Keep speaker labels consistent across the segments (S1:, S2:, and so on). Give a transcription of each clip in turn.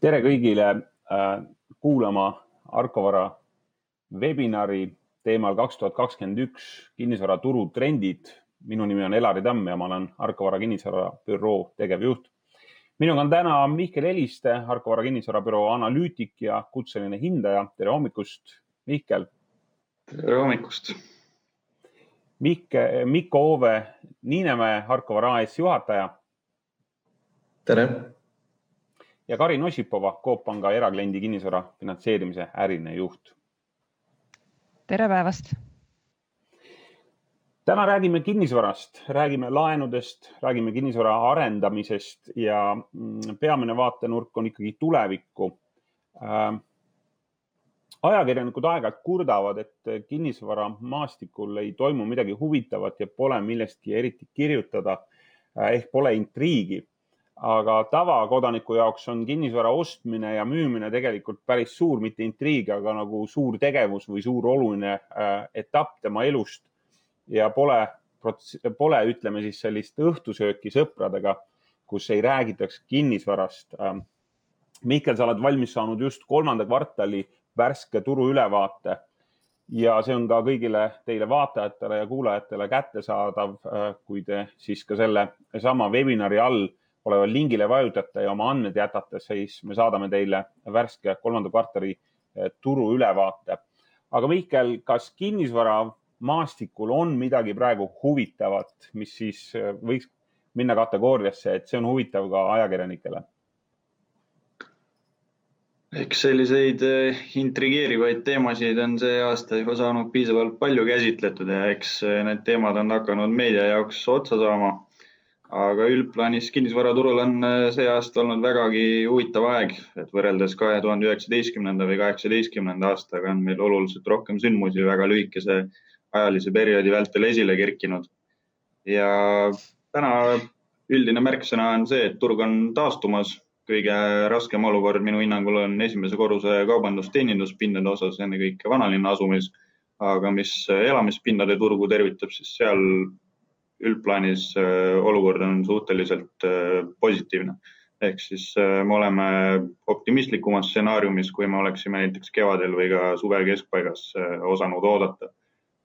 S1: tere kõigile äh, kuulama Arkovara webinari teemal kaks tuhat kakskümmend üks kinnisvaraturu trendid. minu nimi on Elari Tamm ja ma olen Arkovara kinnisvarabüroo tegevjuht. minuga on täna Mihkel Eliste, Arkovara kinnisvarabüroo analüütik ja kutseline hindaja. tere hommikust, Mihkel.
S2: tere hommikust.
S1: Mihke, Mikko Oove Niinemäe, Arkovara AS juhataja.
S3: tere
S1: ja Karin Ossipova, Coop Panga erakliendi kinnisvara finantseerimise äriline juht.
S4: tere päevast.
S1: täna räägime kinnisvarast, räägime laenudest, räägime kinnisvara arendamisest ja mm, peamine vaatenurk on ikkagi tulevikku äh, ajakirjanikud aeg-ajalt kurdavad, et kinnisvaramaastikul ei toimu midagi huvitavat ja pole millestki eriti kirjutada äh, ehk pole intriigi aga tavakodaniku jaoks on kinnisvara ostmine ja müümine tegelikult päris suur, mitte intriig, aga nagu suur tegevus või suur oluline äh, etapp tema elust. ja pole, pole, ütleme siis sellist õhtusööki sõpradega, kus ei räägitaks kinnisvarast. Ähm, Mihkel, sa oled valmis saanud just kolmanda kvartali värske turuülevaate ja see on ka kõigile teile vaatajatele ja kuulajatele kättesaadav, äh, kui te siis ka selle sama webinari all oleval lingile vajutate ja oma andmed jätate, siis me saadame teile värske kolmanda kvartali eh, turu ülevaate. aga Mihkel, kas kinnisvaramaastikul on midagi praegu huvitavat, mis siis eh, võiks minna kategooriasse, et see on huvitav ka ajakirjanikele?
S2: eks selliseid eh, intrigeerivaid teemasid on see aasta juba saanud piisavalt palju käsitletud ja eks need teemad on hakanud meedia jaoks otsa saama aga üldplaanis kinnisvaraturul on äh, see aasta olnud vägagi huvitav aeg, et võrreldes kahe tuhande üheksateistkümnenda või kaheksateistkümnenda aastaga on meil oluliselt rohkem sündmusi väga lühikese ajalise perioodi vältel esile kerkinud. ja täna üldine märksõna on see, et turg on taastumas. kõige raskem olukord minu hinnangul on esimese korruse kaubandus-teeninduspindade osas, ennekõike vanalinna asumis. aga mis elamispindade turgu tervitab, siis seal üldplaanis äh, olukord on suhteliselt äh, positiivne. ehk siis äh, me oleme optimistlikumas stsenaariumis, kui me oleksime näiteks kevadel või ka suve keskpaigas osanud oodata.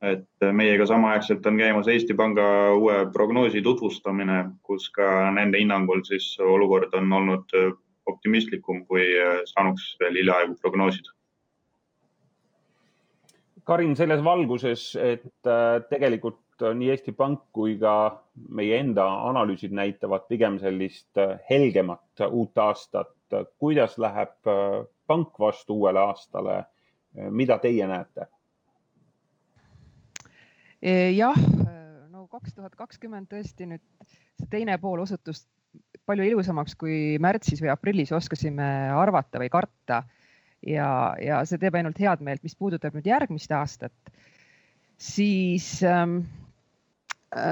S2: et meiega samaaegselt on käimas Eesti Panga uue prognoosi tutvustamine, kus ka nende hinnangul siis olukord on olnud optimistlikum, kui saanuks veel hiljaaegu prognoosida
S1: Karin, selles valguses, et tegelikult nii Eesti Pank kui ka meie enda analüüsid näitavad pigem sellist äh, helgemat uut aastat. kuidas läheb äh, pank vastu uuele aastale? Äh, mida teie näete?
S4: jah, no kaks tuhat kakskümmend tõesti nüüd see teine pool osutus palju ilusamaks, kui märtsis või aprillis oskasime arvata või karta. ja, ja see teeb ainult head meelt, mis puudutab nüüd järgmist aastat, siis ähm, Äh,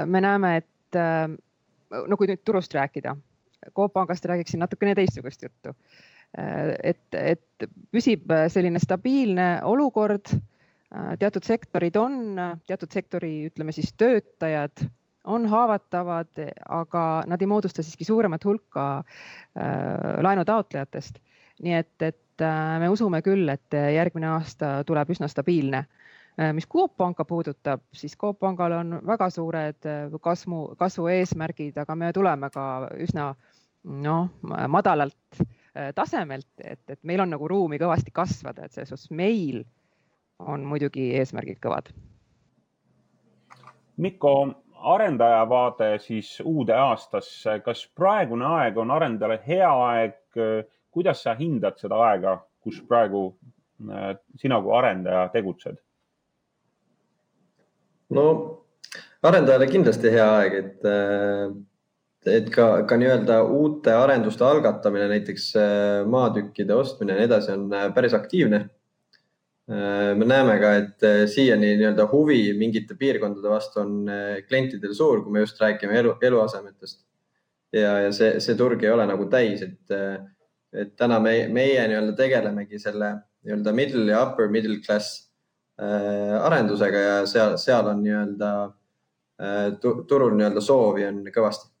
S4: me näeme, et äh, no kui nüüd turust rääkida, Coop Pangast räägiksin natukene teistsugust juttu. Äh, et, et püsib selline stabiilne olukord. teatud sektorid on, teatud sektori, ütleme siis töötajad on haavatavad, aga nad ei moodusta siiski suuremat hulka laenutaotlejatest. nii et, et me usume küll, et järgmine aasta tuleb üsna stabiilne Äh, mis Coop Panka puudutab, siis Coop Pangal on väga suured äh, kasvu, kasvu eesmärgid, aga me tuleme ka üsna noh, madalalt äh, tasemelt, et, et meil on nagu ruumi kõvasti kasvada, et selles suhtes meil on muidugi eesmärgid kõvad.
S1: Mikko, arendaja vaade siis uude aastasse, kas praegune aeg on arendajale hea aeg? kuidas sa hindad seda aega, kus praegu sina kui arendaja tegutsed?
S3: No arendajale kindlasti hea aeg, et, äh, et ka, ka nii-öelda uute arenduste algatamine, näiteks äh, maatükkide ostmine ja nii edasi on äh, päris aktiivne. me näeme ka, et siiani nii-öelda huvi mingite piirkondade vastu on klientidel suur, kui me just räägime elu, eluasemetest. ja, ja see, see turg ei ole nagu täis, et, et täna me, meie nii-öelda tegelemegi selle nii-öelda middle ja upper middle class arendusega ja seal, seal on nii-öelda äh, turul nii-öelda soovi on kõvasti.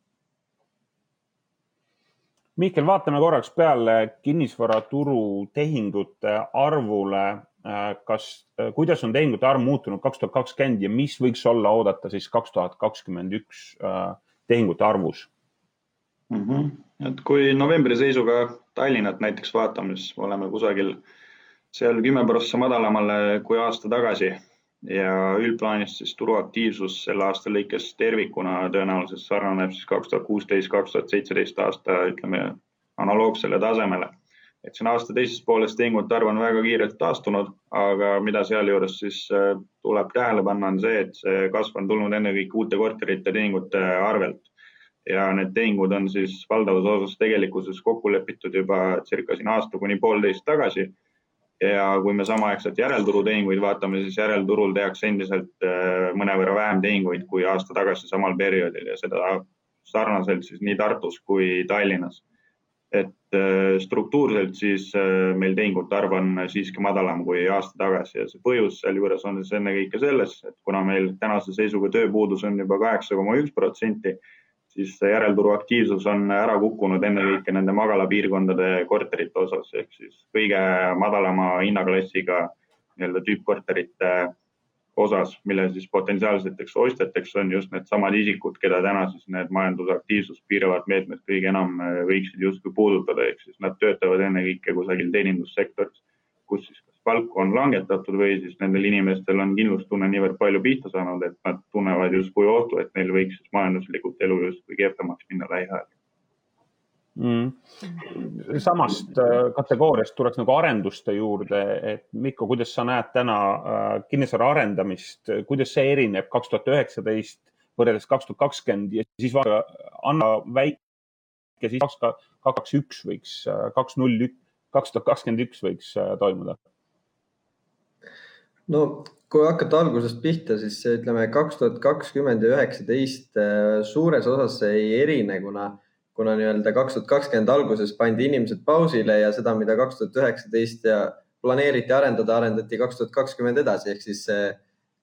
S1: Mihkel, vaatame korraks peale kinnisvaraturu tehingute arvule. Äh, kas, äh, kuidas on tehingute arv muutunud kaks tuhat kakskümmend ja mis võiks olla oodata siis kaks tuhat kakskümmend üks äh, tehingute arvus
S2: mm? -hmm. et kui novembri seisuga Tallinnat näiteks vaatame, siis oleme kusagil seal kümme prossa madalamale kui aasta tagasi ja üldplaanis siis turuaktiivsus selle aasta lõikes tervikuna tõenäoliselt sarnaneb siis kaks tuhat kuusteist, kaks tuhat seitseteist aasta, ütleme analoogsele tasemele et siin aasta teises pooles tehingute arv on väga kiirelt taastunud, aga mida sealjuures siis äh, tuleb tähele panna, on see, et see kasv on tulnud ennekõike uute korterite tehingute arvelt. ja need tehingud on siis valdavas osas tegelikkuses kokku lepitud juba circa siin aasta kuni poolteist tagasi. Ja kui me samaaegselt järelturutehinguid vaatame, siis järelturul tehakse endiselt äh, mõnevõrra vähem tehinguid kui aasta tagasi samal perioodil ja seda sarnaselt siis nii Tartus kui Tallinnas. Et äh, struktuurselt siis äh, meil tehingute arv on siiski madalam kui aasta tagasi ja see põhjus sealjuures on siis ennekõike selles, et kuna meil tänase seisuga tööpuudus on juba kaheksa koma üks protsenti, siis järelturu aktiivsus on ära kukkunud ennekõike nende magalapiirkondade korterite osas ehk siis kõige madalama hinnaklassiga nii-öelda tüüppkorterite osas, mille siis potentsiaalseteks ostjateks on just needsamad isikud, keda täna siis need majandusaktiivsust piiravad meetmed kõige enam äh, võiksid justkui puudutada, ehk siis nad töötavad ennekõike kusagil teenindussektoris, kus siis kas palku on langetatud või siis nendel inimestel on kindlustunne niivõrd palju pihta saanud, et nad tunnevad justkui ohtu, et neil võiks majanduslikult elu justkui kehvemaks minna lähiajal
S1: mm.. samast äh, kategooriast tuleks nagu arenduste juurde, et Mikko, kuidas sa näed täna äh, kinnisvara arendamist, kuidas see erineb kaks tuhat üheksateist võrreldes kaks tuhat kakskümmend ja siis vaata, anna väike, siis kaks, kaks, üks võiks, äh, kaks, null, kaks tuhat kakskümmend üks võiks toimuda?
S3: No kui hakata algusest pihta, siis ütleme, kaks tuhat kakskümmend ja üheksateist suures osas ei erine, kuna kuna nii-öelda kaks tuhat kakskümmend alguses pandi inimesed pausile ja seda, mida kaks tuhat üheksateist ja planeeriti arendada, arendati kaks tuhat kakskümmend edasi, ehk siis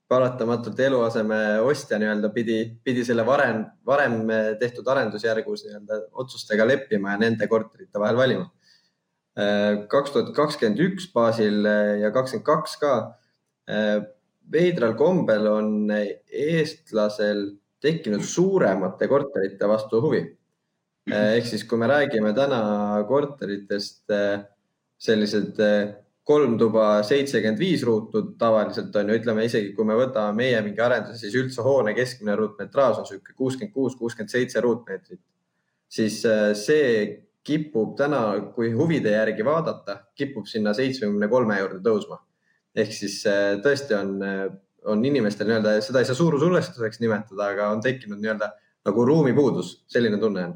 S3: paratamatult eluaseme ostja nii-öelda pidi, pidi selle varem, varem tehtud arendusjärgus nii-öelda otsustega leppima ja nende korterite vahel valima. kaks tuhat kakskümmend üks baasil ja kakskümmend kaks ka veidral kombel on eestlasel tekkinud suuremate korterite vastu huvi Eh, ehk siis, kui me räägime täna korteritest, eh, sellised kolm tuba, seitsekümmend viis ruutu tavaliselt on ju, ütleme isegi kui me võtame meie mingi arenduse, siis üldse hoone keskmine ruutmetraaž on niisugune kuuskümmend kuus, kuuskümmend seitse ruutmeetrit. siis see kipub täna, kui huvide järgi vaadata, kipub sinna seitsmekümne kolme juurde tõusma. Ehk siis tõesti on, on inimestel nii-öelda, seda ei saa suurusulestuseks nimetada, aga on tekkinud nii-öelda nagu ruumipuudus, selline tunne on.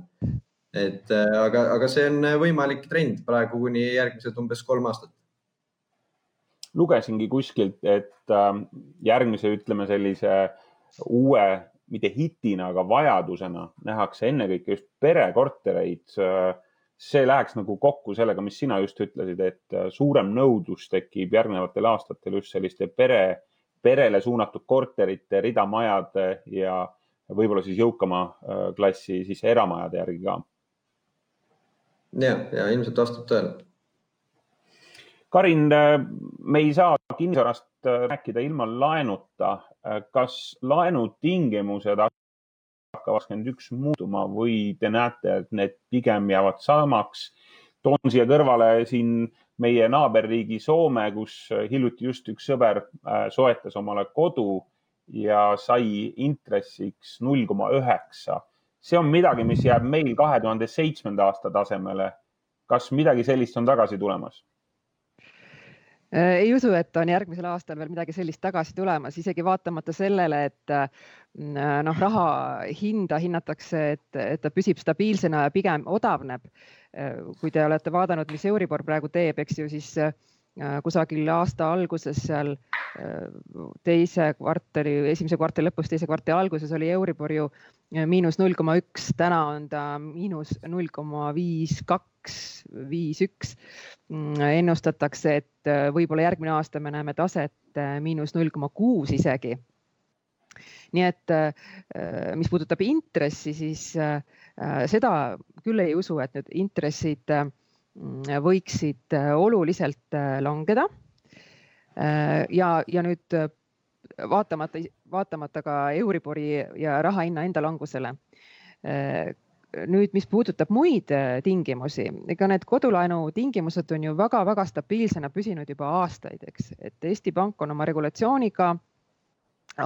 S3: et äh, aga, aga see on võimalik trend praegu kuni järgmised umbes kolm aastat.
S1: lugesingi kuskilt, et ähm, järgmise, ütleme sellise uue, mitte hitina, aga vajadusena nähakse ennekõike just perekortereid see läheks nagu kokku sellega, mis sina just ütlesid, et äh, suurem nõudlus tekib järgnevatel aastatel just selliste pere, perele suunatud korterite, ridamajade ja võib-olla siis jõukama äh, klassi siis eramajade järgi ka.
S3: ja, ja ilmselt vastab tõele.
S1: Karin, äh, me ei saa kinnisvarast rääkida ilma laenuta. kas laenutingimused hakkavad kakskümmend üks muutuma või te näete, et need pigem jäävad samaks? toon siia kõrvale siin meie naaberriigi Soome, kus hiljuti just üks sõber soetas omale kodu ja sai intressiks null koma üheksa. see on midagi, mis jääb meil kahe tuhande seitsmenda aasta tasemele. kas midagi sellist on tagasi tulemas?
S4: Äh, ei usu, et on järgmisel aastal veel midagi sellist tagasi tulemas, isegi vaatamata sellele, et äh, noh, raha hinda hinnatakse, et, et ta püsib stabiilsena ja pigem odavneb. Äh, kui te olete vaadanud, mis Euribor praegu teeb, eks ju, siis kusagil aasta alguses seal äh, teise kvartali, esimese kvartali lõpus, teise kvartali alguses oli Euribor ju äh, miinus null koma üks, täna on ta miinus null koma viis kaks, viis üks. Mm, ennustatakse, et võib-olla järgmine aasta me näeme taset miinus null koma kuus isegi nii et mis puudutab intressi, siis seda küll ei usu, et nüüd intressid võiksid oluliselt langeda. ja, ja nüüd vaatamata, vaatamata ka Euribori ja raha hinna enda langusele nüüd, mis puudutab muid äh, tingimusi, ega need kodulaenu tingimused on ju väga-väga stabiilsena püsinud juba aastaid, eks, et Eesti Pank on oma regulatsiooniga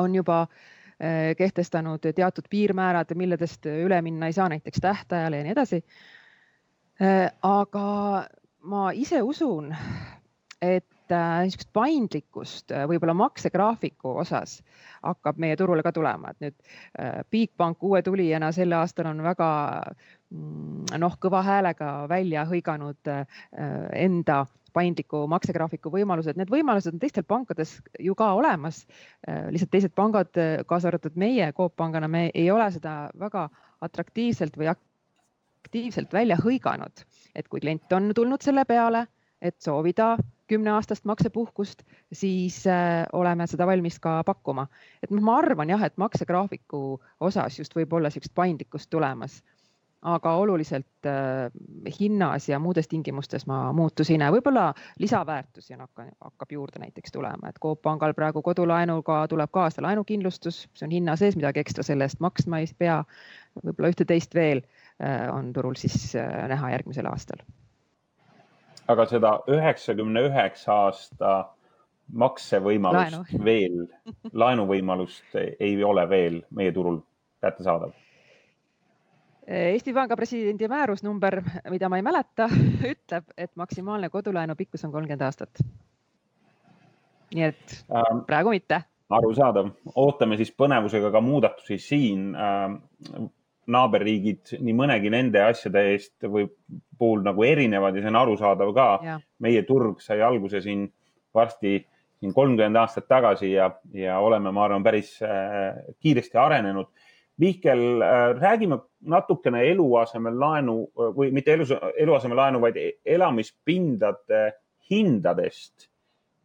S4: on juba äh, kehtestanud teatud piirmäärad, milledest üle minna ei saa, näiteks tähtajale ja nii edasi. Äh, aga ma ise usun, et niisugust paindlikkust võib-olla maksegraafiku osas hakkab meie turule ka tulema, et nüüd äh, Bigbank uue tulijana sel aastal on väga mm, noh, kõva häälega välja hõiganud äh, enda paindliku maksegraafiku võimalused, need võimalused on teistel pankades ju ka olemas. Äh, lihtsalt teised pangad, kaasa arvatud meie Coop Pangana, me ei ole seda väga atraktiivselt või aktiivselt välja hõiganud, et kui klient on tulnud selle peale, et soovida kümneaastast maksepuhkust, siis äh, oleme seda valmis ka pakkuma. et noh, ma arvan jah, et maksegraafiku osas just võib olla niisugust paindlikkust tulemas. aga oluliselt äh, hinnas ja muudes tingimustes ma muutusi ei näe, võib-olla lisaväärtusi on hakka, hakkab juurde näiteks tulema, et Coop Pangal praegu kodulaenuga tuleb kaasa laenukindlustus, see on hinna sees, midagi ekstra selle eest maksma ei pea. võib-olla ühte-teist veel on turul siis äh, näha järgmisel aastal
S1: aga seda üheksakümne üheksa aasta maksevõimalust Laenu. veel, laenuvõimalust ei ole veel meie turul kättesaadav.
S4: Eesti Panga presidendi määrus number, mida ma ei mäleta, ütleb, et maksimaalne kodulaenu pikkus on kolmkümmend aastat. nii et ähm, praegu mitte.
S1: arusaadav, ootame siis põnevusega ka muudatusi siin ähm, naaberriigid nii mõnegi nende asjade eest või puhul nagu erinevad ja see on arusaadav ka. meie turg sai alguse siin varsti siin kolmkümmend aastat tagasi ja, ja oleme, ma arvan, päris äh, kiiresti arenenud. Mihkel äh,, räägime natukene eluasemelaenu või mitte elu, eluasemelaenu, vaid elamispindade hindadest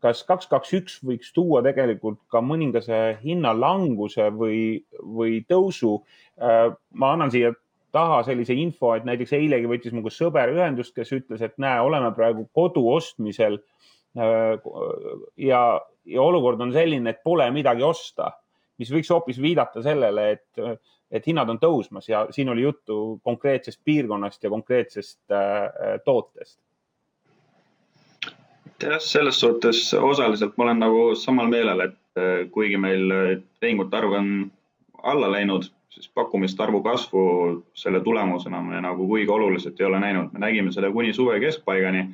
S1: kas kaks, kaks, üks võiks tuua tegelikult ka mõningase hinnalanguse või, või tõusu. Äh, ma annan siia taha sellise info, et näiteks eilegi võttis minuga sõber ühendust, kes ütles, et näe, oleme praegu kodu ostmisel. Äh, ja, ja olukord on selline, et pole midagi osta, mis võiks hoopis viidata sellele, et, et hinnad on tõusmas ja siin oli juttu konkreetsest piirkonnast ja konkreetsest äh, tootest
S2: jah, selles suhtes osaliselt ma olen nagu samal meelel, et äh, kuigi meil äh, tehingute arv on alla läinud, siis pakkumiste arvu kasvu selle tulemusena me nagu kuigi oluliselt ei ole näinud. me nägime seda kuni suve keskpaigani,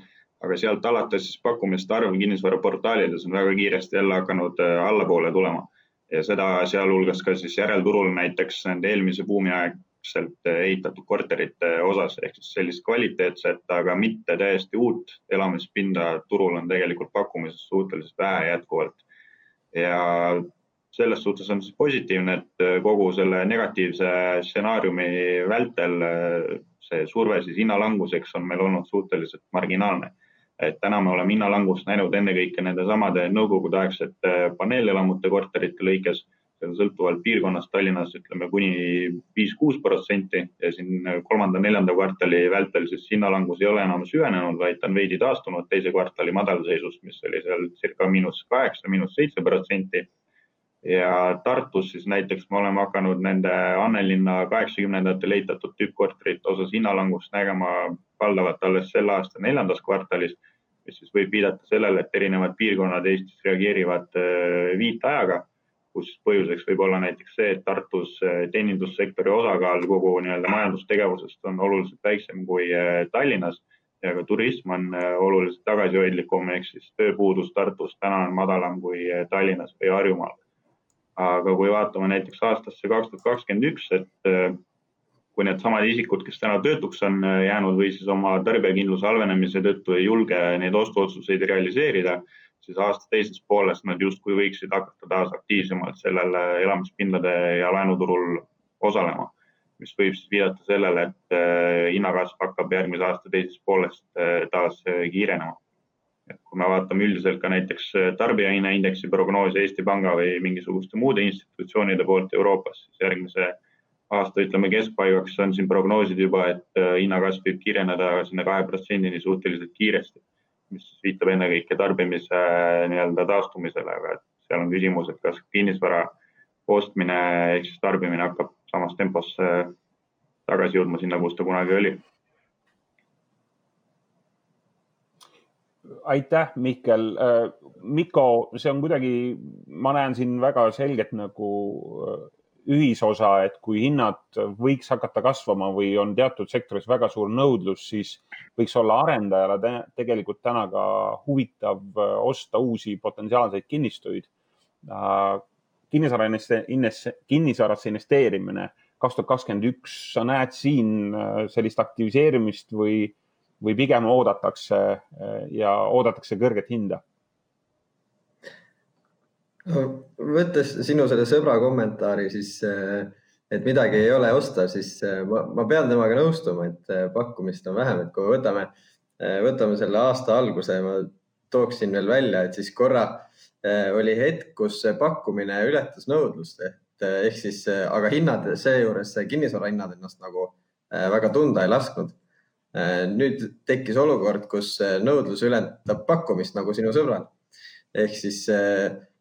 S2: aga sealt alates siis pakkumiste arv kinnisvaraportaalides on väga kiiresti jälle hakanud äh, allapoole tulema ja seda sealhulgas ka siis järelturul näiteks nende eelmise buumi aeg ehitatud korterite osas ehk siis sellist kvaliteetset, aga mitte täiesti uut elamispinda turul on tegelikult pakkumises suhteliselt vähe jätkuvalt. ja selles suhtes on siis positiivne, et kogu selle negatiivse stsenaariumi vältel see surve siis hinnalanguseks on meil olnud suhteliselt marginaalne. et täna me oleme hinnalangust näinud ennekõike nende samade nõukogudeaegsete paneelelamute korterite lõikes sõltuvalt piirkonnast Tallinnas ütleme kuni viis-kuus protsenti ja siin kolmanda-neljanda kvartali vältel siis hinnalangus ei ole enam süvenenud, vaid ta on veidi taastunud teise kvartali madalseisust, mis oli seal circa miinus kaheksa, miinus seitse protsenti. ja Tartus siis näiteks me oleme hakanud nende Annelinna kaheksakümnendatel ehitatud tükkkorterite osas hinnalangust nägema valdavalt alles selle aasta neljandas kvartalis mis siis võib viidata sellele, et erinevad piirkonnad Eestis reageerivad äh, viitajaga kus põhjuseks võib olla näiteks see, et Tartus eh, teenindussektori osakaal kogu nii-öelda majandustegevusest on oluliselt väiksem kui eh, Tallinnas ja ka turism on eh, oluliselt tagasihoidlikum, ehk siis tööpuudus Tartus täna on madalam kui Tallinnas või Harjumaal. aga kui vaatame näiteks aastasse kaks tuhat kakskümmend üks, et kui needsamad isikud, kes täna töötuks on jäänud või siis oma tarbijakindluse halvenemise tõttu ei julge neid ostuotsuseid realiseerida siis aasta teises pooles nad justkui võiksid hakata taas aktiivsemalt sellel elamispindade ja laenuturul osalema, mis võib siis viidata sellele, et eh, hinnakasv hakkab järgmise aasta teises pooles eh, taas eh, kiirenema. et kui me vaatame üldiselt ka näiteks tarbijahinnaindeksi prognoosi Eesti Panga või mingisuguste muude institutsioonide poolt Euroopas, siis järgmise aasta, ütleme keskpaigaks on siin prognoosid juba, et hinnakasv võib kiireneda sinna kahe protsendini suhteliselt kiiresti, mis viitab ennekõike tarbimise nii-öelda taastumisele, aga seal on küsimus, et kas kinnisvara ostmine ehk siis tarbimine hakkab samas tempos tagasi jõudma sinna, kus ta kunagi oli.
S1: aitäh, Mihkel. Mikko, see on kuidagi, ma näen siin väga selget nagu ühisosa, et kui hinnad võiks hakata kasvama või on teatud sektoris väga suur nõudlus, siis võiks olla arendajale tegelikult täna ka huvitav osta uusi potentsiaalseid kinnistuid kinnisvara kinnisvarasse investeerimine kaks tuhat kakskümmend üks, sa näed siin äh, sellist aktiviseerimist või, või pigem oodatakse äh, ja oodatakse kõrget hinda?
S3: Võttes sinu selle sõbra kommentaari, siis äh, et midagi ei ole osta, siis ma, ma pean temaga nõustuma, et pakkumist on vähem, et kui võtame, võtame selle aasta alguse, ma tooksin veel välja, et siis korra oli hetk, kus pakkumine ületas nõudlust Eh, ehk siis, eh, aga hinnad seejuures, kinnisvara hinnad ennast nagu eh, väga tunda ei lasknud. nüüd tekkis olukord, kus nõudlus ületab pakkumist nagu sinu sõbral. ehk siis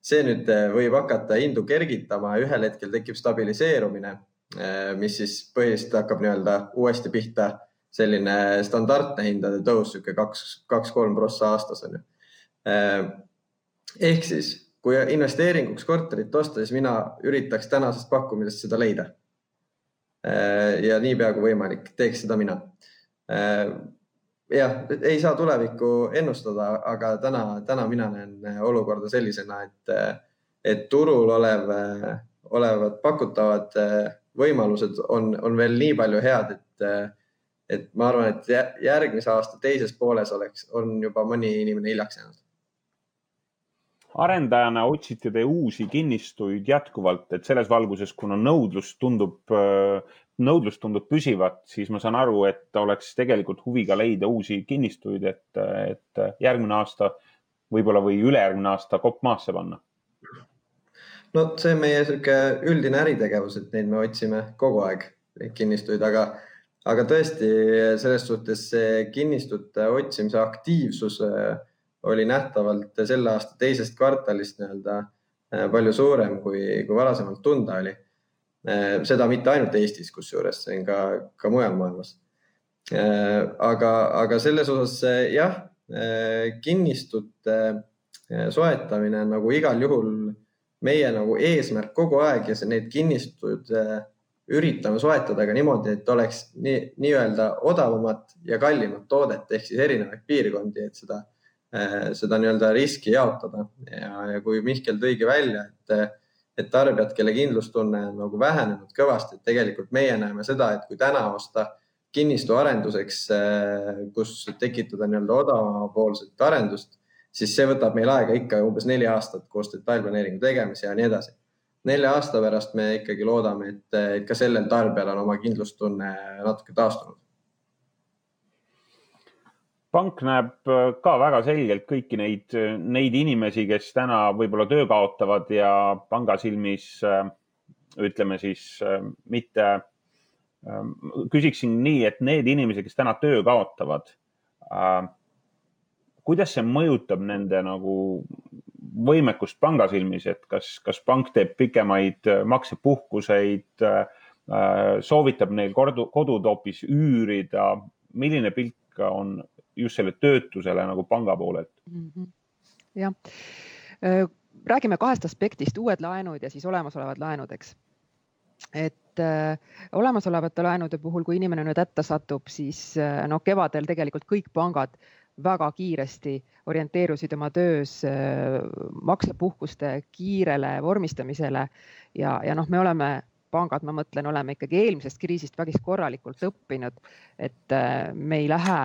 S3: see nüüd võib hakata hindu kergitama, ühel hetkel tekib stabiliseerumine, mis siis põhiliselt hakkab nii-öelda uuesti pihta selline standardne hindade tõus, niisugune kaks, kaks-kolm prossa aastas on ju. ehk siis kui investeeringuks korterit osta, siis mina üritaks tänasest pakkumisest seda leida. Ja niipea kui võimalik, teeks seda mina. Jah, ei saa tulevikku ennustada, aga täna, täna mina näen olukorda sellisena, et, et turul olev, olevad pakutavad võimalused on, on veel nii palju head, et, et ma arvan, et järgmise aasta teises pooles oleks, on juba mõni inimene hiljaks jäänud
S1: arendajana otsite te uusi kinnistuid jätkuvalt, et selles valguses, kuna nõudlus tundub, nõudlus tundub püsivat, siis ma saan aru, et oleks tegelikult huvi ka leida uusi kinnistuid, et, et järgmine aasta võib-olla või ülejärgmine aasta kopp maasse panna.
S3: no see on meie sihuke üldine äritegevus, et neid me otsime kogu aeg, kinnistuid, aga, aga tõesti selles suhtes see kinnistute otsimise aktiivsus äh, oli nähtavalt selle aasta teisest kvartalist nii-öelda äh, palju suurem, kui, kui varasemalt tunda oli. Äh, seda mitte ainult Eestis, kusjuures see on ka, ka mujal maailmas. Äh, aga, aga selles osas jah, kinnistute soetamine on nagu igal juhul meie nagu eesmärk kogu aeg ja need kinnistud üritame soetada ka niimoodi, et oleks nii, nii-öelda odavamat ja kallimat toodet ehk siis erinevaid piirkondi, et seda seda nii-öelda riski jaotada ja, ja kui Mihkel tõigi välja, et, et tarbijad, kelle kindlustunne on nagu vähenenud kõvasti, et tegelikult meie näeme seda, et kui täna osta kinnistu arenduseks, eh, kus tekitada nii-öelda odavapoolset arendust, siis see võtab meil aega ikka umbes neli aastat koos detailplaneeringu tegemise ja nii edasi. nelja aasta pärast me ikkagi loodame, et ka sellel tarbijal on oma kindlustunne natuke taastunud
S1: pank näeb äh, ka väga selgelt kõiki neid, neid inimesi, kes täna võib-olla töö kaotavad ja panga silmis äh, ütleme siis äh, mitte, küsiksin nii, et need inimesed, kes täna töö kaotavad, kuidas see mõjutab nende nagu võimekust panga silmis, et kas, kas pank teeb pikemaid maksepuhkuseid, soovitab neil kodu, kodud hoopis üürida, milline pilt on just selle töötusele nagu panga poolelt mm -hmm.?
S4: jah, räägime kahest aspektist, uued laenud ja siis olemasolevad laenud, eks. et äh, olemasolevate laenude puhul, kui inimene nüüd hätta satub, siis noh, kevadel tegelikult kõik pangad väga kiiresti orienteerusid oma töös maksepuhkuste kiirele vormistamisele ja, ja noh, me oleme pangad, ma mõtlen, oleme ikkagi eelmisest kriisist väga korralikult õppinud, et me ei lähe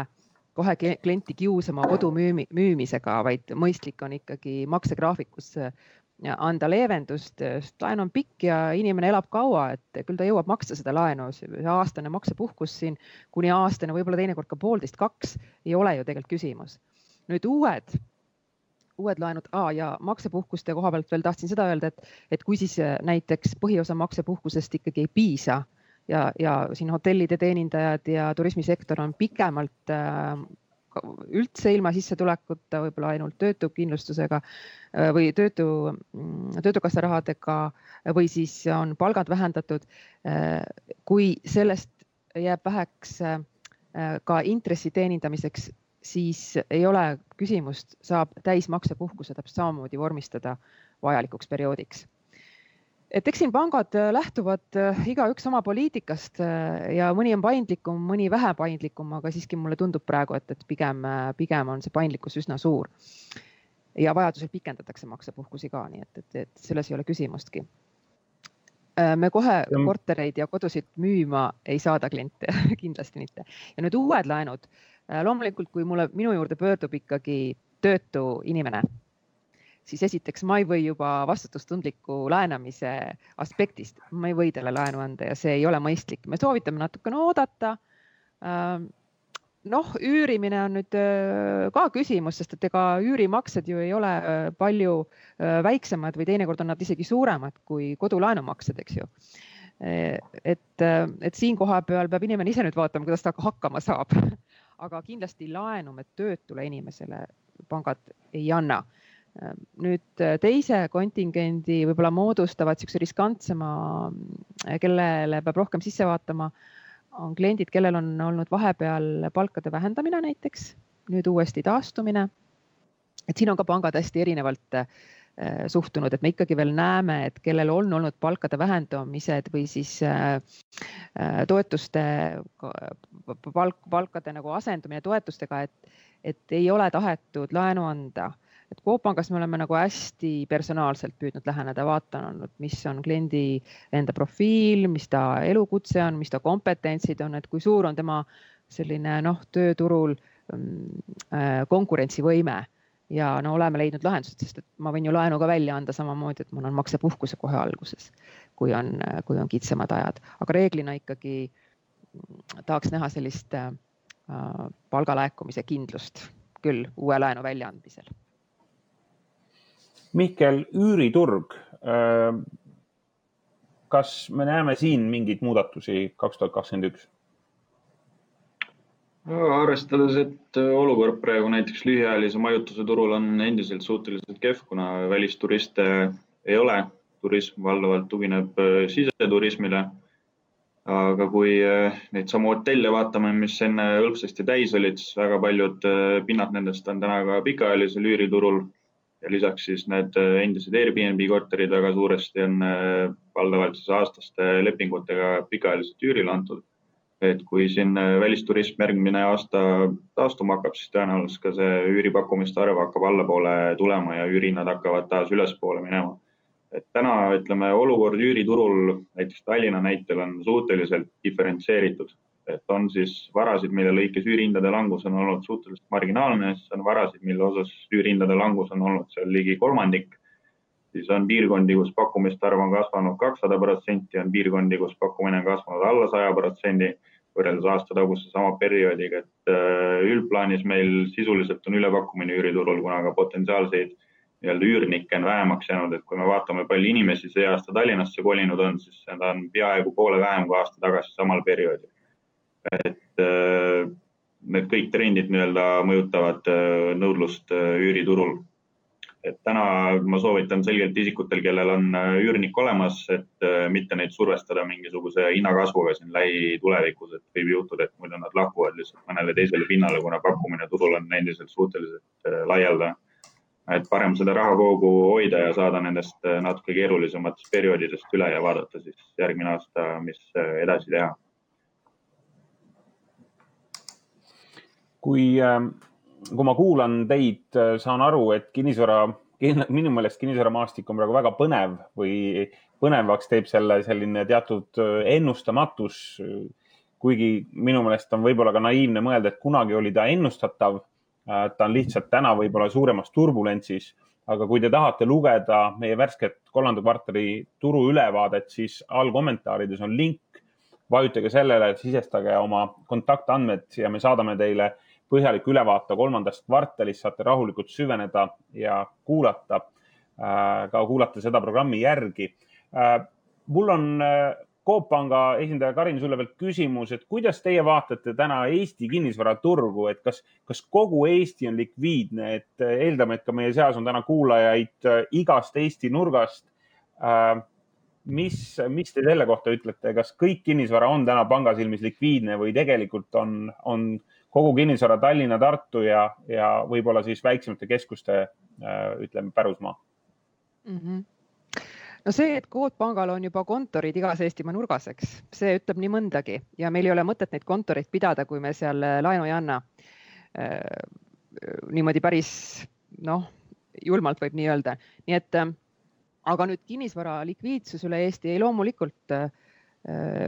S4: kohe klienti kiusama kodu müümi, müümisega, vaid mõistlik on ikkagi maksegraafikus anda leevendust, sest laen on pikk ja inimene elab kaua, et küll ta jõuab maksta seda laenu, see aastane maksepuhkus siin kuni aastane, võib-olla teinekord ka poolteist, kaks ei ole ju tegelikult küsimus. nüüd uued uued laenud ah, ja maksepuhkuste koha pealt veel tahtsin seda öelda, et, et kui siis näiteks põhiosa maksepuhkusest ikkagi ei piisa ja, ja siin hotellide teenindajad ja turismisektor on pikemalt äh, üldse ilma sissetulekuta, võib-olla ainult töötukindlustusega äh, või töötu, mm, töötukassa rahadega või siis on palgad vähendatud. Äh, kui sellest jääb väheks äh, ka intressi teenindamiseks, siis ei ole küsimust, saab täismaksepuhkuse täpselt samamoodi vormistada vajalikuks perioodiks et eks siin pangad äh, lähtuvad äh, igaüks oma poliitikast äh, ja mõni on paindlikum, mõni vähe paindlikum, aga siiski mulle tundub praegu, et, et pigem, pigem on see paindlikkus üsna suur. ja vajadusel pikendatakse maksepuhkusi ka, nii et, et, et selles ei ole küsimustki. me kohe kortereid ja kodusid müüma ei saada kliente kindlasti mitte. ja nüüd uued laenud. loomulikult, kui mulle, minu juurde pöördub ikkagi töötu inimene siis esiteks ma ei või juba vastutustundliku laenamise aspektist, ma ei või talle laenu anda ja see ei ole mõistlik. me soovitame natukene oodata. Ähm, noh, üürimine on nüüd äh, ka küsimus, sest et ega üürimaksed ju ei ole äh, palju äh, väiksemad või teinekord on nad isegi suuremad kui kodulaenumaksed, eks ju. et, et siin koha peal peab inimene ise nüüd vaatama, kuidas ta hakkama saab. aga kindlasti laenu me töötule inimesele pangad ei anna nüüd äh, teise kontingendi võib-olla moodustavad niisuguse riskantsema, äh, kellele peab rohkem sisse vaatama, on kliendid, kellel on olnud vahepeal palkade vähendamine näiteks, nüüd uuesti taastumine. et siin on ka pangad hästi erinevalt äh, suhtunud, et me ikkagi veel näeme, et kellel on olnud palkade vähendamised või siis toetuste palk, palkade nagu asendumine toetustega, et, et ei ole tahetud laenu anda et Coop Pangas me oleme nagu hästi personaalselt püüdnud läheneda, vaadanud, mis on kliendi enda profiil, mis ta elukutse on, mis ta kompetentsid on, et kui suur on tema selline noh, tööturul mm, äh, konkurentsivõime. Ja no oleme leidnud lahendused, sest et ma võin ju laenu ka välja anda samamoodi, et mul on maksepuhkuse kohe alguses, kui on, kui on kitsamad ajad, aga reeglina ikkagi mm, tahaks näha sellist äh, palgalaekumise kindlust küll uue laenu väljaandmisel
S1: Mihkel, üüriturg. Äh, kas me näeme siin mingeid muudatusi kaks tuhat kakskümmend üks?
S2: arvestades, et olukord praegu näiteks lühiajalise majutuse turul on endiselt suhteliselt kehv, kuna välisturiste ei ole, turism valdavalt tugineb äh, siseturismile. aga kui äh, neid samu hotelle vaatame, mis enne hõlpsasti täis olid, siis väga paljud pinnad nendest on täna ka pikaajalisel üüriturul ja lisaks siis need äh, endised Airbnb korterid väga suuresti on äh, valdavalt siis aastaste lepingutega pikaajaliselt üürile antud. et kui siin äh, välisturism järgmine aasta taastuma hakkab, siis tõenäoliselt ka see üüripakkumiste arv hakkab allapoole tulema ja üürihinnad hakkavad taas ülespoole minema. et täna ütleme, olukord üüriturul näiteks Tallinna näitel on suhteliselt diferentseeritud et on siis varasid, mille lõikes üürihindade langus on olnud suhteliselt marginaalne, siis on varasid, mille osas üürihindade langus on olnud seal ligi kolmandik. siis on piirkondi, kus pakkumiste arv on kasvanud kakssada protsenti, on piirkondi, kus pakkumine on kasvanud alla saja protsendi võrreldes aasta taguse sama perioodiga, et äh, üldplaanis meil sisuliselt on ülepakkumine üüriturul, kuna ka potentsiaalseid nii-öelda üürnikke on vähemaks jäänud, et kui me vaatame, palju inimesi see aasta Tallinnasse kolinud on, siis seda on peaaegu poole vähem kui aasta tagasi samal perioodil et äh, need kõik trendid nii-öelda mõjutavad äh, nõudlust äh, üüriturul. et täna ma soovitan selgelt isikutel, kellel on üürnik olemas, et mitte neid survestada mingisuguse hinnakasvuga siin lähitulevikus, et võib juhtuda, et muidu nad lahkuvad lihtsalt mõnele teisele pinnale, kuna pakkumine turul on endiselt suhteliselt laialdane et parem seda rahavoogu hoida ja saada nendest natuke keerulisematest perioodidest üle ja vaadata siis järgmine aasta, mis edasi teha
S1: kui, ähm, kui ma kuulan teid, äh, saan aru, et kinnisvara, minu meelest kinnisvaramaastik on praegu väga põnev või põnevaks teeb selle selline teatud äh, ennustamatus. kuigi minu meelest on võib-olla ka naiivne mõelda, et kunagi oli ta ennustatav. Äh, ta on lihtsalt täna võib-olla suuremas turbulentsis, aga kui te tahate lugeda meie värsket kolmanda kvartali turuülevaadet, siis allkommentaarides on link vajutage sellele, sisestage oma kontaktandmed ja me saadame teile põhjaliku ülevaate kolmandast kvartalist, saate rahulikult süveneda ja kuulata, ka kuulata seda programmi järgi. mul on Coop Panga esindaja Karin sulle veel küsimus, et kuidas teie vaatate täna Eesti kinnisvaraturgu, et kas, kas kogu Eesti on likviidne, et eeldame, et ka meie seas on täna kuulajaid äh, igast Eesti nurgast. Äh, mis, mis te selle kohta ütlete, kas kõik kinnisvara on täna panga silmis likviidne või tegelikult on, on kogu kinnisvara Tallinna, Tartu ja, ja võib-olla siis väiksemate keskuste, äh, ütleme, pärusmaa
S4: mm? -hmm no see, et Coop pangal on juba kontorid igas Eestimaa nurgas, eks, see ütleb nii mõndagi ja meil ei ole mõtet neid kontoreid pidada, kui me seal äh, laenu ei anna. Äh, niimoodi päris noh, julmalt võib nii öelda, nii et aga nüüd kinnisvara likviidsus üle Eesti, ei loomulikult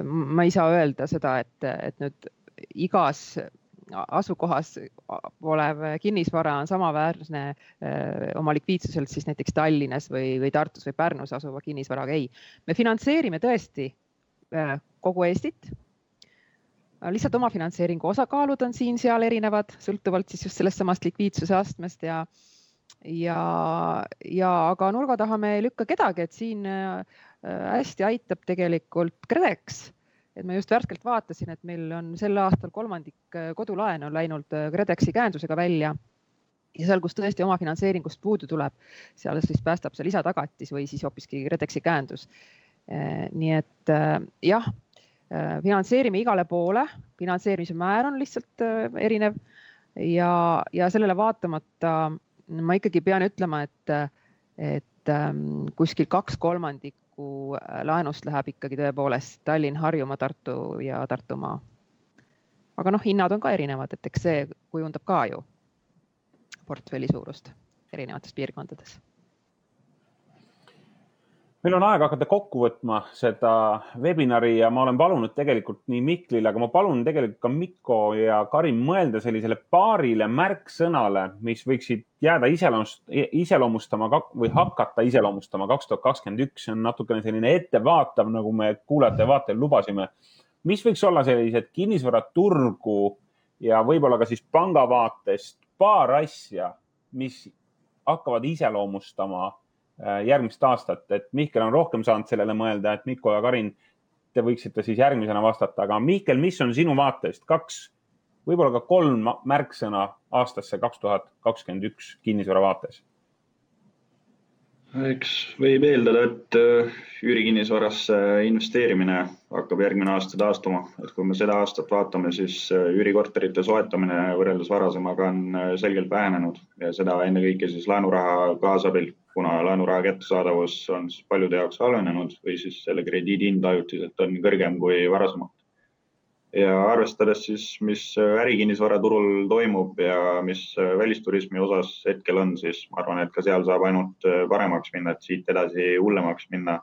S4: ma ei saa öelda seda, et, et nüüd igas asukohas olev kinnisvara on samaväärne oma likviidsuselt siis näiteks Tallinnas või, või Tartus või Pärnus asuva kinnisvaraga. ei, me finantseerime tõesti kogu Eestit. lihtsalt omafinantseeringu osakaalud on siin-seal erinevad, sõltuvalt siis just sellest samast likviidsuse astmest ja ja, ja aga nurga taha me ei lükka kedagi, et siin hästi aitab tegelikult KredEx et ma just värskelt vaatasin, et meil on sel aastal kolmandik äh, kodulaene on läinud äh, KredExi käendusega välja. Ja seal, kus tõesti omafinantseeringust puudu tuleb, seal siis päästab see lisatagatis või siis hoopiski KredExi käendus. Äh, nii et jah, finantseerime igale poole, finantseerimise määr on lihtsalt erinev. Ja, ja sellele vaatamata ma ikkagi pean ütlema, et, et ähm, kuskil kaks kolmandikku nagu laenust läheb ikkagi tõepoolest Tallinn, Harjumaa, Tartu ja Tartumaa. aga noh, hinnad on ka erinevad, et eks see kujundab ka ju portfelli suurust erinevates piirkondades
S1: meil on aeg hakata kokku võtma seda webinari ja ma olen palunud tegelikult nii Miklile, aga ma palun tegelikult ka Mikko ja Karin mõelda sellisele paarile märksõnale, mis võiksid jääda iseloomustama või hakata iseloomustama kaks tuhat kakskümmend üks. see on natukene selline ettevaatav, nagu me kuulajate ja vaatajale lubasime. mis võiks olla sellised kinnisvaraturgu ja võib-olla ka siis panga vaatest paar asja, mis hakkavad iseloomustama järgmist aastat, et Mihkel on rohkem saanud sellele mõelda, et Mikko ja Karin, te võiksite siis järgmisena vastata, aga Mihkel, mis on sinu vaatest kaks, võib-olla ka kolm märksõna aastasse kaks tuhat kakskümmend üks kinnisvara vaates?
S2: Eks võib eeldada, et äh, üürikinnisvarasse investeerimine hakkab järgmine aasta taastuma, et kui me seda aastat vaatame, siis äh, üürikorterite soetamine võrreldes varasemaga on selgelt vähenenud ja seda ennekõike siis laenuraha kaasabil kuna laenuraha kättesaadavus on paljude jaoks halvenenud või siis selle krediidi hind ajutiselt on kõrgem kui varasemalt. Ja arvestades siis, mis ärikinnisvaraturul toimub ja mis välisturismi osas hetkel on, siis ma arvan, et ka seal saab ainult paremaks minna, et siit edasi hullemaks minna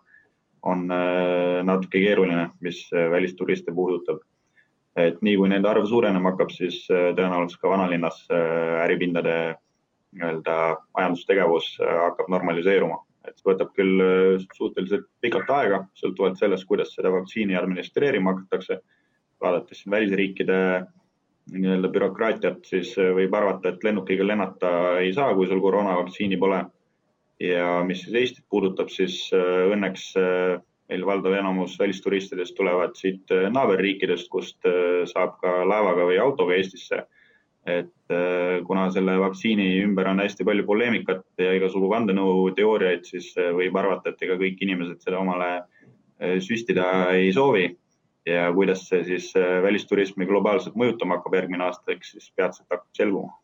S2: on äh, natuke keeruline, mis välisturiste puudutab et nii kui nende arv suurenema hakkab, siis äh, tõenäoliselt ka vanalinnas äh, äripindade nii-öelda majandustegevus äh, hakkab normaliseeruma, et see võtab küll äh, suhteliselt pikalt aega, sõltuvalt sellest, kuidas seda vaktsiini administreerima hakatakse. Vaadates siin välisriikide nii-öelda bürokraatiat, siis äh, võib arvata, et lennukiga lennata ei saa, kui sul koroonavaktsiini pole. ja mis siis Eestit puudutab, siis õnneks meil valdav enamus välisturistidest tulevad siit naaberriikidest, kust saab ka laevaga või autoga Eestisse et äh, kuna selle vaktsiini ümber on hästi palju poleemikat ja igasugu vandenõuteooriaid, siis äh, võib arvata, et ega kõik inimesed seda omale äh, süstida ei soovi. Ja kuidas see siis välisturismi globaalselt mõjutama hakkab järgmine aasta, eks siis peatselt hakkab selguma.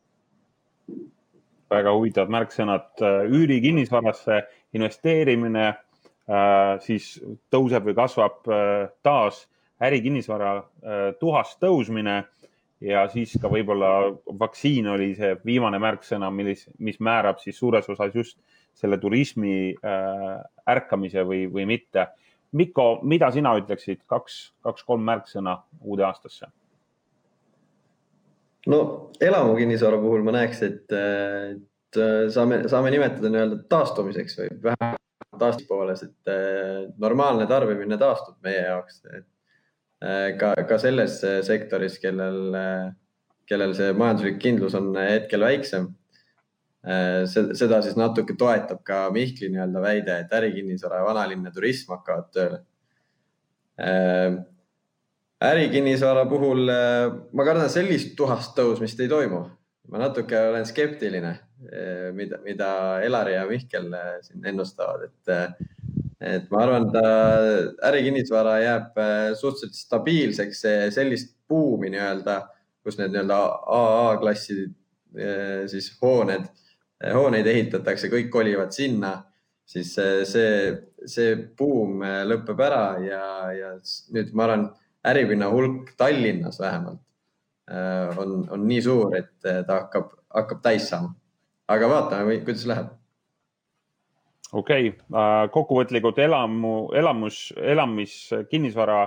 S1: väga huvitavad märksõnad, üürikinnisvarasse investeerimine siis tõuseb või kasvab taas, ärikinnisvara tuhast tõusmine ja siis ka võib-olla vaktsiin oli see viimane märksõna, millis, mis määrab siis suures osas just selle turismi äh, ärkamise või, või mitte. Mikko, mida sina ütleksid, kaks, kaks-kolm märksõna uude aastasse?
S3: no elamukinnisvara puhul ma näeks, et, et saame, saame nimetada nii-öelda taastumiseks või vähemalt taastuspoolest, et äh, normaalne tarbimine taastub meie jaoks, Äh, ka, ka selles äh, sektoris, kellel, äh, kellel see majanduslik kindlus on hetkel väiksem. Seda siis natuke toetab ka Mihkli nii-öelda väide, et ärikinnisvara ja vanalinn ja turism hakkavad tööle. ärikinnisvara puhul ma kardan sellist tuhast tõusmist ei toimu. ma natuke olen skeptiline, mida, mida Elari ja Mihkel siin ennustavad, et et ma arvan, ta ärikinnisvara jääb äh, suhteliselt stabiilseks, sellist buumi nii-öelda, kus need nii-öelda AA-klassi äh, siis hooned, äh, hooneid ehitatakse, kõik kolivad sinna, siis see, see buum lõpeb ära ja, ja nüüd ma arvan, äripinna hulk Tallinnas vähemalt on, on nii suur, et ta hakkab, hakkab täis saama. aga vaatame, kuidas läheb
S1: okei okay., äh, kokkuvõtlikult elamu, elamus, elamiskinnisvara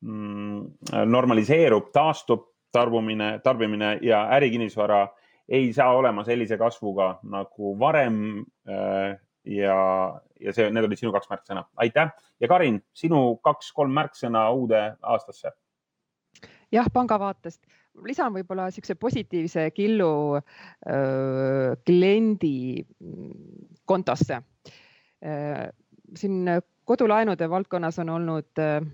S1: mm, normaliseerub, taastub tarbumine, tarbimine ja ärikinnisvara ei saa olema sellise kasvuga nagu varem. Äh, ja, ja see, need olid sinu kaks märksõna. aitäh ja Karin, sinu kaks-kolm märksõna uude aastasse.
S4: jah, panga vaatest lisan võib-olla niisuguse positiivse killu öö, kliendi kontosse Äh, siin kodulaenude valdkonnas on olnud äh,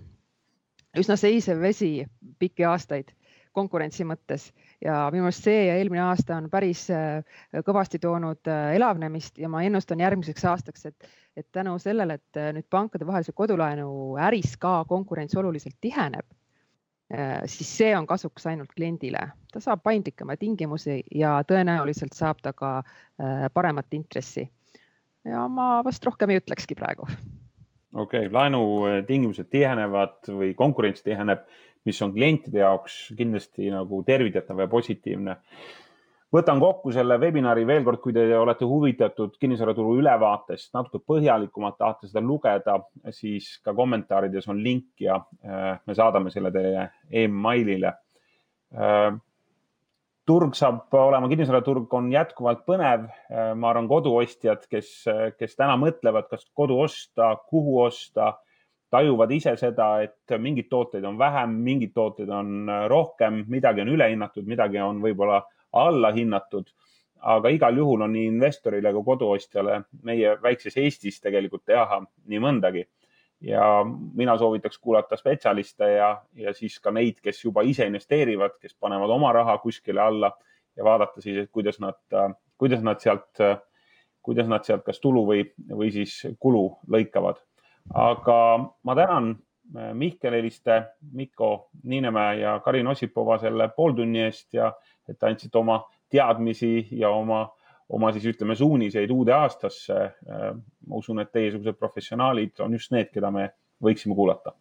S4: üsna seisev vesi pikki aastaid konkurentsi mõttes. Ja minu arust see ja eelmine aasta on päris äh, kõvasti toonud elavnemist ja ma ennustan järgmiseks aastaks, et, et tänu sellele, et nüüd pankadevahelise kodulaenu äris ka konkurents oluliselt tiheneb, siis see on kasuks ainult kliendile, ta saab paindlikemaid tingimusi ja tõenäoliselt saab ta ka paremat intressi. Ja ma vast rohkem ei ütlekski praegu.
S1: okei okay,, laenutingimused tihenevad või konkurents tiheneb, mis on klientide jaoks kindlasti nagu tervitatav ja positiivne. võtan kokku selle webinari veel kord, kui te olete huvitatud kinnisvaraturu ülevaatest, natuke põhjalikumalt tahate seda lugeda, siis ka kommentaarides on link ja äh, me saadame selle teile emailile äh, turg saab olema, kinnisvaraturg on jätkuvalt põnev. ma arvan, koduostjad, kes, kes täna mõtlevad, kas kodu osta, kuhu osta, tajuvad ise seda, et mingeid tooteid on vähem, mingeid tooteid on rohkem, midagi on ülehinnatud, midagi on võib-olla allahinnatud. aga igal juhul on nii investorile kui koduostjale meie väikses Eestis tegelikult teha nii mõndagi ja mina soovitaks kuulata spetsialiste ja, ja siis ka neid, kes juba ise investeerivad, kes panevad oma raha kuskile alla ja vaadata siis, et kuidas nad, kuidas nad sealt, kuidas nad sealt kas tulu või, või siis kulu lõikavad. Aga ma tänan Mihkel Heliste, Mikko Niinemäe ja Karin Ossipova selle pooltunni eest ja et andsite oma teadmisi ja oma oma siis ütleme suuniseid uude aastasse. ma usun, et teiesugused professionaalid on just need, keda me võiksime kuulata